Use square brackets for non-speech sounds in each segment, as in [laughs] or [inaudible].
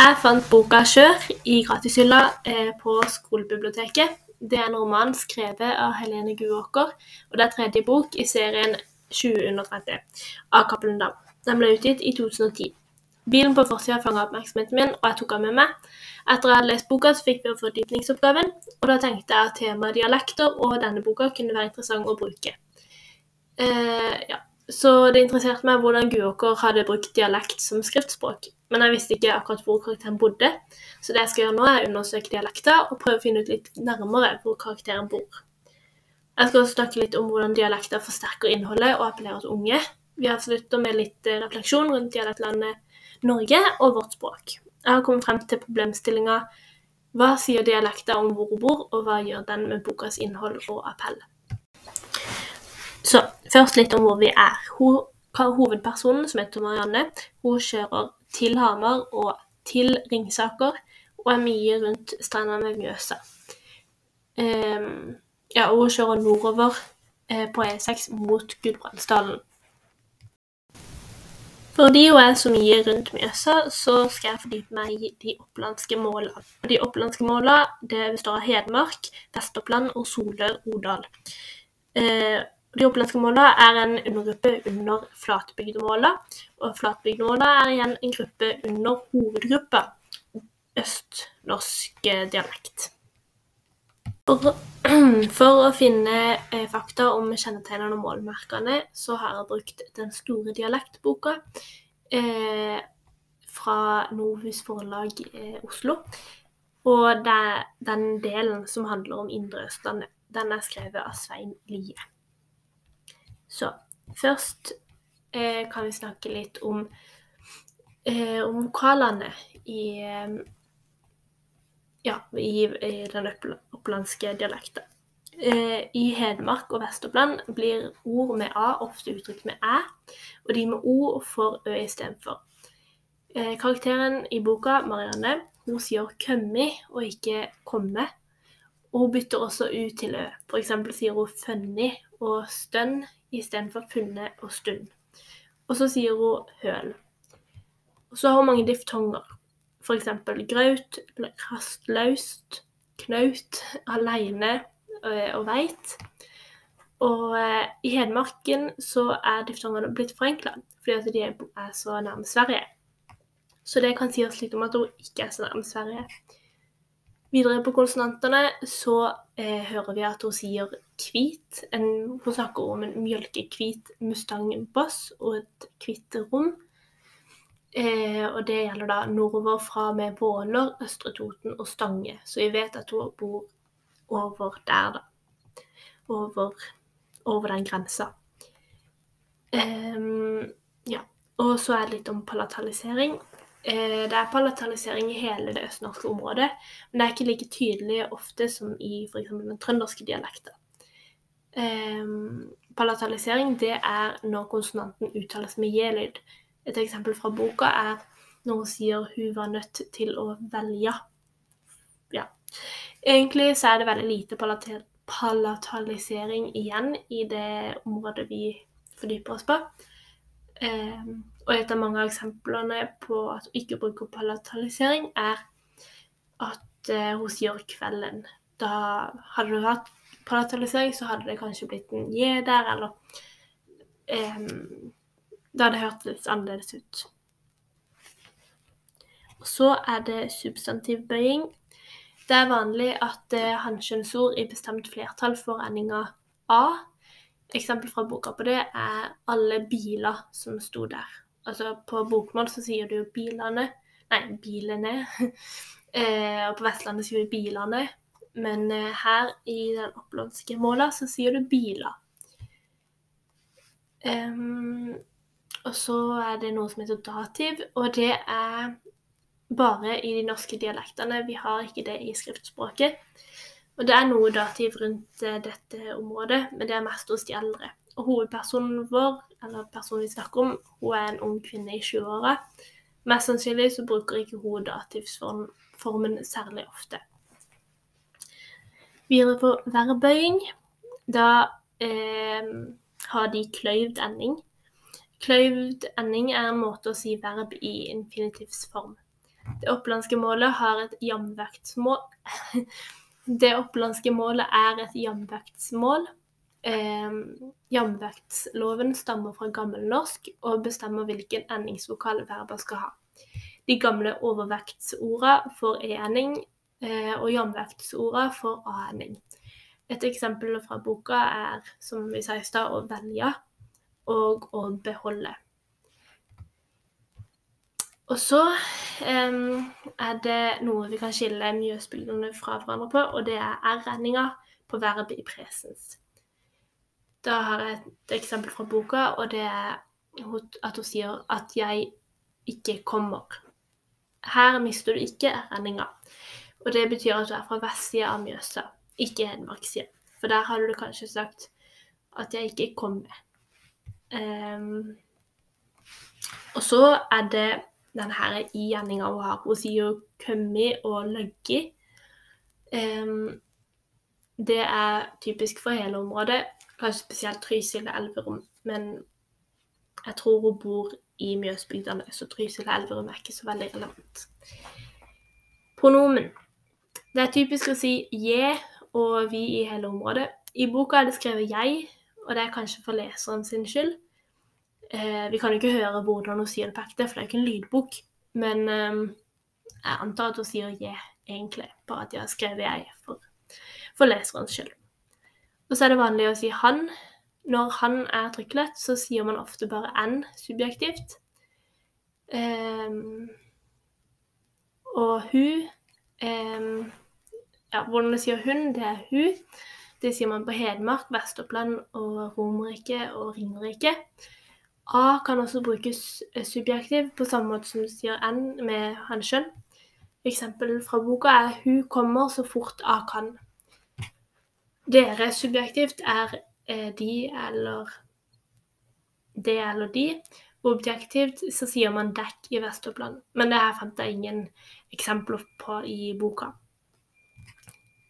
Jeg fant boka 'Kjør' i gratishylla eh, på skolebiblioteket. Det er en roman skrevet av Helene Guåker, og det er tredje bok i serien 20 under 30 av Cappelen Dam. Den ble utgitt i 2010. Bilen på forsida fanga oppmerksomheten min, og jeg tok den med meg. Etter at jeg hadde lest boka, så fikk vi fordypningsoppgaven, og da tenkte jeg at temaet dialekter og denne boka kunne være interessant å bruke. Uh, ja. Så det interesserte meg hvordan Guåker hadde brukt dialekt som skriftspråk, men jeg visste ikke akkurat hvor karakteren bodde, så det jeg skal gjøre nå, er å undersøke dialekter og prøve å finne ut litt nærmere hvor karakteren bor. Jeg skal også snakke litt om hvordan dialekter forsterker innholdet og appellerer til unge. Vi avslutter med litt eh, refleksjon rundt dialektlandet Norge og vårt språk. Jeg har kommet frem til problemstillinga hva sier dialekter om hvor hun bor, og hva gjør den med bokas innhold og appell? Først litt om hvor vi er. Hun, hovedpersonen, som heter Marianne, hun kjører til Hamar og til Ringsaker, og er mye rundt stranda ved Mjøsa. Um, ja, og hun kjører nordover eh, på E6 mot Gudbrandsdalen. Fordi hun er så mye rundt Mjøsa, så skal jeg fordype meg i de opplandske måla. De opplandske måla består av Hedmark, Vest-Oppland og Solør-Odal. Eh, de opplandske måla er en undergruppe under flatbygdemåla, og flatbygdemåla er igjen en gruppe under hovedgruppa østnorsk dialekt. For, [clears throat] for å finne eh, fakta om kjennetegnene og målmerkene, så har jeg brukt Den store dialektboka eh, fra Novus forlag eh, Oslo. Og det, den delen som handler om Indre Østlandet, den er skrevet av Svein Lie. Så først eh, kan vi snakke litt om, eh, om vokalene i, eh, ja, i, i den opplandske dialekten. Eh, I Hedmark og Vest-Oppland blir ord med a ofte uttrykt med æ, og de med o får ø istedenfor. Eh, karakteren i boka, Marianne, hun sier 'kømmi' og ikke 'komme'. Og hun bytter også u til ø. F.eks. sier hun 'fønni' og 'stønn' istedenfor 'funne' og 'stund'. Og så sier hun 'høl'. Og så har hun mange diftonger. F.eks. graut, rastløst, knaut, aleine eh, og veit. Og eh, i Hedmarken så er diftongene blitt forenkla, fordi at de er så nærme Sverige. Så det kan sies litt om at hun ikke er så nærme Sverige. Videre på konsonantene så eh, hører vi at hun sier hvit. En, hun snakker om en mjølkehvit Mustang-boss og et hvitt rom. Eh, og det gjelder da nordover fra med Våler, Østre Toten og Stange. Så vi vet at hun bor over der, da. Over, over den grensa. Eh, ja. Og så er det litt om palatalisering. Eh, det er palatalisering i hele det østnorske området, men det er ikke like tydelig ofte som i f.eks. den trønderske dialekten. Um, palatalisering det er når konsonanten uttales med j-lyd. Et eksempel fra boka er når hun sier 'hun var nødt til å velge'. Ja. Egentlig så er det veldig lite palatalisering igjen i det området vi fordyper oss på. Um, og et av mange eksemplene på at hun ikke bruker palatalisering, er at eh, hun sier 'kvelden'. Da hadde du hatt palatalisering, så hadde det kanskje blitt en J der, eller um, Det hørt hørtes annerledes ut. Og så er det substantivbøying. Det er vanlig at eh, hankjønnsord i bestemt flertall får endinga A. Eksempel fra boka på det er 'alle biler' som sto der. Altså på bokmål så sier du bilene. Nei, bilene. [laughs] eh, og på Vestlandet sier du bilene. Men eh, her i den opplandske måla så sier du biler. Um, og så er det noe som heter dativ, og det er bare i de norske dialektene. Vi har ikke det i skriftspråket. Og det er noe dativ rundt eh, dette området, men det er mest hos de eldre. Og hovedpersonen vår, eller personen vi snakker om, hun er en ung kvinne i 20-åra. Mest sannsynlig så bruker ikke hun dativsformen særlig ofte. Videre på verbøying. Da eh, har de kløyvd ending. Kløyvd ending er en måte å si verb i infinitivsform. Det opplandske målet har et jamvektsmål [laughs] Det opplandske målet er et jamvektsmål. Eh, jamvektsloven stammer fra gammelnorsk og bestemmer hvilken endingsvokal verba skal ha. De gamle overvektsorda får e-ending, eh, og jamvektsorda får a-ending. Et eksempel fra boka er, som vi sa i stad, å velge og å beholde. Og så er det noe vi kan skille mjøsbildene fra hverandre på, og det er r-endinga på verbet i presens. Da har jeg et eksempel fra boka, og det er at hun sier at 'jeg ikke kommer'. Her mister du ikke r-endinga, og det betyr at du er fra vestsida av Mjøsa, ikke hedmarkssida. For der hadde du kanskje sagt at 'jeg ikke kommer'. Um, og så er det denne igjenninga hun har. Hun sier jo 'kommet' og 'løggi'. Um, det er typisk for hele området, kanskje spesielt Trysil og Elverum. Men jeg tror hun bor i Mjøsbygdene, så Trysil og Elverum er ikke så veldig relevant. Pronomen. Det er typisk å si 'je' og 'vi' i hele området. I boka er det skrevet 'jeg', og det er kanskje for leseren sin skyld. Eh, vi kan jo ikke høre hvordan hun sier det på ekte, for det er jo ikke en lydbok. Men eh, jeg antar at hun sier 'je', egentlig. Bare at de har skrevet 'jeg' for, for leserens skyld. Og så er det vanlig å si 'han'. Når 'han' er trykklett, så sier man ofte bare 'n' subjektivt. Um, og hun um, ja, Hvordan det sier hun, det er hun. Det sier man på Hedmark, Vest-Oppland og Romerike og Ringerike. A kan også brukes subjektiv, på samme måte som du sier n med hans kjønn. Eksempel fra boka er 'Hun kommer så fort A kan'. Dere subjektivt er eh, de eller det eller de. Objektivt så sier man 'dekk' i Vest-Oppland, men det her fant jeg ingen eksempler på i boka.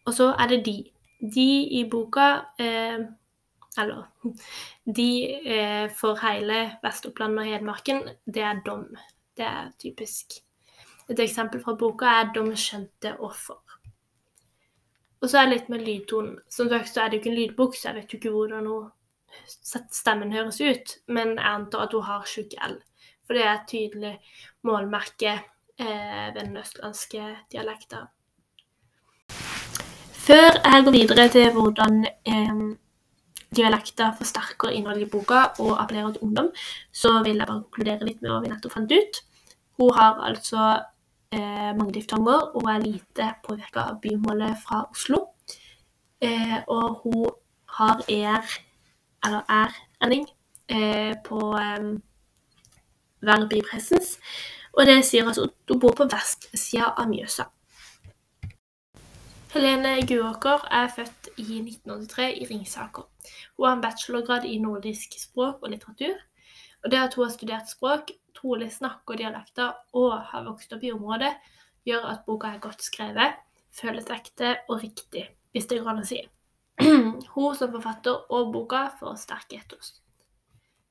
Og så er det 'de'. De i boka eh, eller de eh, for hele Vest-Oppland og Hedmarken, det er dom. Det er typisk. Et eksempel fra boka er 'Dom skjønte offer'. Og så er det litt med lydtonen. Som sagt så er det jo ikke en lydbok, så jeg vet jo ikke hvordan stemmen høres ut. Men jeg antar at hun har tjukk L. For det er et tydelig målmerke eh, ved den østlandske dialekten. Før jeg går videre til hvordan eh, dialekter forsterker innholdet i boka og appellerer til ungdom, så vil jeg bare konkludere litt med hva vi nettopp fant ut. Hun har altså eh, mange diftonger og er lite påvirka av bymålet fra Oslo. Eh, og hun har er, eller er-ending, eh, på eh, verb i presens. Og det sier altså at hun bor på vestsida av Mjøsa. Helene Guåker er født i 1983 i Ringsaker. Hun har en bachelorgrad i nordisk språk og litteratur. Og det at hun har studert språk, trolig snakk og dialekter og har vokst opp i området, gjør at boka er godt skrevet, føles ekte og riktig, hvis det går an å si. [clears throat] hun som forfatter og boka får sterke etos.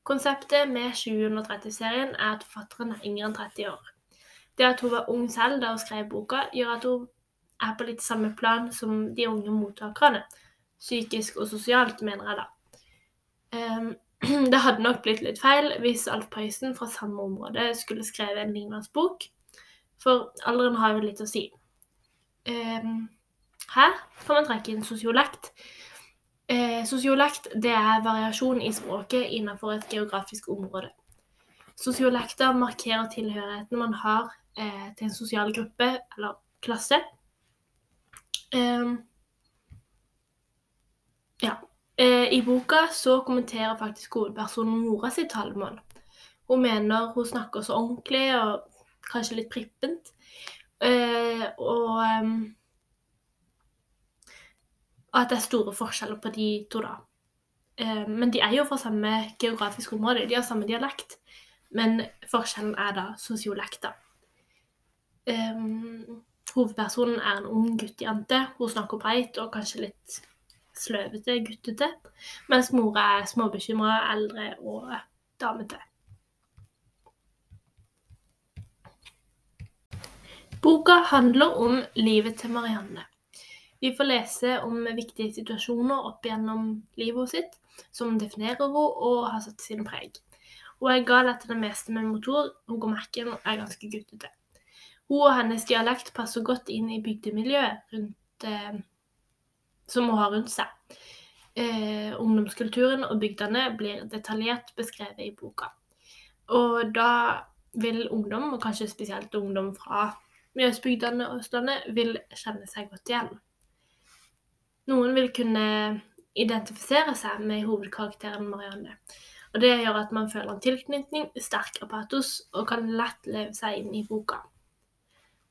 Konseptet med 730-serien er at forfatteren er yngre enn 30 år. Det at hun var ung selv da hun skrev boka, gjør at hun er på litt samme plan som de unge mottakerne. Psykisk og sosialt, mener jeg da. Um, [clears throat] det hadde nok blitt litt feil hvis Alf Prøysen fra samme område skulle skrevet en lignende bok, for alderen har jo litt å si. Um, her kan man trekke inn sosiolekt. Eh, sosiolekt det er variasjon i språket innenfor et geografisk område. Sosiolekter markerer tilhørigheten man har eh, til en sosial gruppe eller klasse. Um, ja. Uh, I boka så kommenterer faktisk hovedpersonen mora sitt talemål. Hun mener hun snakker så ordentlig og kanskje litt prippent. Uh, og um, at det er store forskjeller på de to, da. Uh, men de er jo fra samme geografiske område, de har samme dialekt. Men forskjellen er da sosiolekter. Um, Hovedpersonen er en ung guttejente. Hun snakker breit og kanskje litt sløvete, guttete. Mens mora er småbekymra, eldre og damete. Boka handler om livet til Marianne. Vi får lese om viktige situasjoner opp gjennom livet sitt, som definerer henne og har satt sine preg. Hun er gal etter det meste med motor, hun går Mac-en og er ganske guttete. Hun og hennes dialekt passer godt inn i bygdemiljøet rundt, eh, som hun har rundt seg. Eh, ungdomskulturen og bygdene blir detaljert beskrevet i boka. Og da vil ungdom, og kanskje spesielt ungdom fra Mjøsbygdene og Østlandet, vil kjenne seg godt igjen. Noen vil kunne identifisere seg med hovedkarakteren Marianne. Og det gjør at man føler en tilknytning, sterk apatos, og kan lett leve seg inn i boka.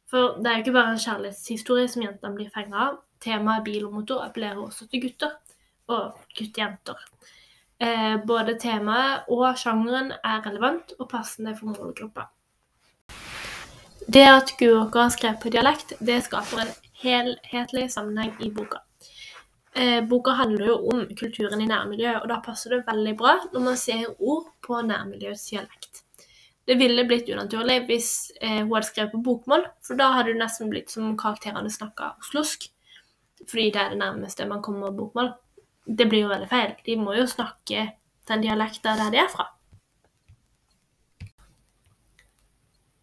For det er jo ikke bare en kjærlighetshistorie som jentene blir fenga av. Temaet bil og motor appellerer også til gutter og guttejenter. Eh, både temaet og sjangeren er relevant og passende for målgruppa. Det at Guåker har skrevet på dialekt, det skaper en helhetlig sammenheng i boka. Eh, boka handler jo om kulturen i nærmiljøet, og da passer det veldig bra når man ser ord på nærmiljøets dialekt. Det ville blitt unaturlig hvis eh, hun hadde skrevet på bokmål, for da hadde det nesten blitt som karakterene snakka oslosk. Fordi det er det nærmeste man kommer bokmål. Det blir jo veldig feil. De må jo snakke den dialekta der de er fra.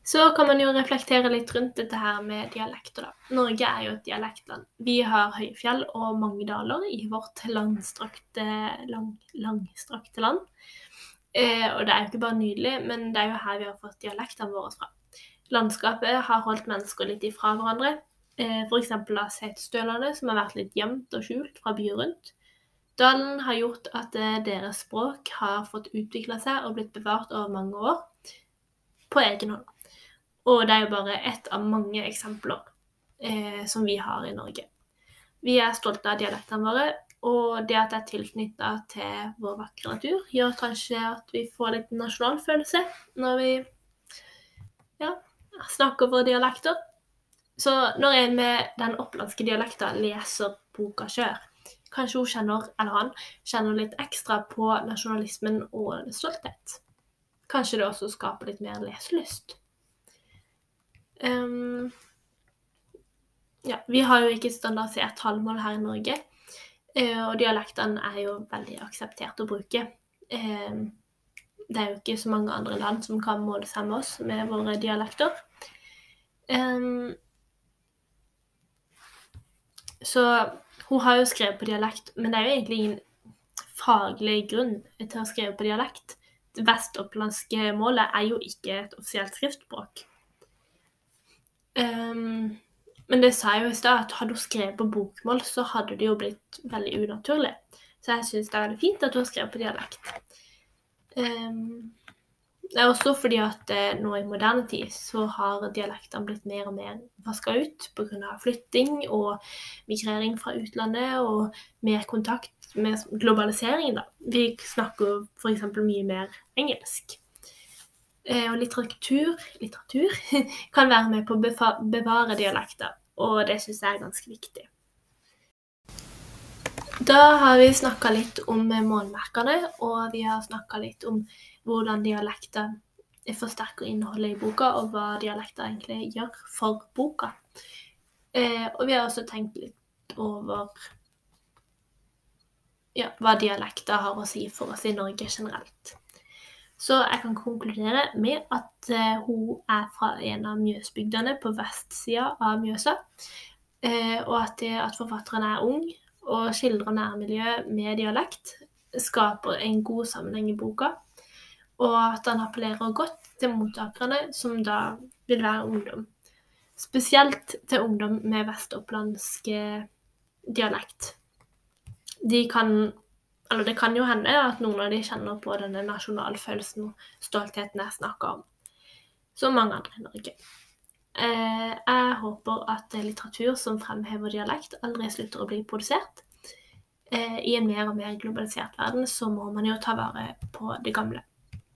Så kan man jo reflektere litt rundt dette her med dialekter, da. Norge er jo et dialektland. Vi har høye fjell og mange daler i vårt langstrakte, lang, langstrakte land. Eh, og det er jo ikke bare nydelig, men det er jo her vi har fått dialektene våre fra. Landskapet har holdt mennesker litt ifra hverandre. Eh, F.eks. av Setesdølene, som har vært litt gjemt og skjult fra byer rundt. Dalen har gjort at eh, deres språk har fått utvikla seg og blitt bevart over mange år på egen hånd. Og det er jo bare ett av mange eksempler eh, som vi har i Norge. Vi er stolte av dialektene våre, og det at det er tilknytta til vår vakre natur, gjør kanskje at vi får litt nasjonalfølelse når vi ja, snakker våre dialekter. Så når en med den opplandske dialekta leser boka sjøl, kanskje hun kjenner, eller han kjenner litt ekstra på nasjonalismen og stolthet. Kanskje det også skaper litt mer leselyst. Um, ja, vi har jo ikke standardisert tallmål her i Norge. Eh, og dialektene er jo veldig akseptert å bruke. Eh, det er jo ikke så mange andre land som kan måle seg med oss med våre dialekter. Eh, så hun har jo skrevet på dialekt, men det er jo egentlig ingen faglig grunn til å skrive på dialekt. Det vestopplandske målet er jo ikke et offisielt skriftspråk. Um, men det sa jeg jo i stad, at hadde hun skrevet på bokmål, så hadde det jo blitt veldig unaturlig. Så jeg syns det er fint at hun har skrevet på dialekt. Um, det er også fordi at eh, nå i moderne tid så har dialektene blitt mer og mer vaska ut pga. flytting og migrering fra utlandet og mer kontakt med globalisering. da. Vi snakker f.eks. mye mer engelsk. Eh, og litteratur, litteratur [laughs] kan være med på å bevare dialekter, og det syns jeg er ganske viktig. Da har vi snakka litt om målmerkene, og vi har snakka litt om hvordan dialekter forsterker innholdet i boka, og hva dialekter egentlig gjør for boka. Eh, og vi har også tenkt litt over ja, hva dialekter har å si for oss i Norge generelt. Så jeg kan konkludere med at uh, hun er fra en av Mjøsbygdene på vestsida av Mjøsa. Uh, og at det at forfatteren er ung og skildrer nærmiljøet med dialekt, skaper en god sammenheng i boka. Og at han appellerer godt til mottakerne, som da vil være ungdom. Spesielt til ungdom med vestopplandsk dialekt. De kan eller det kan jo hende at noen av de kjenner på denne nasjonalfølelsen og stoltheten jeg snakker om, som mange andre i Norge. Eh, jeg håper at litteratur som fremhever dialekt, aldri slutter å bli produsert. Eh, I en mer og mer globalisert verden så må man jo ta vare på det gamle.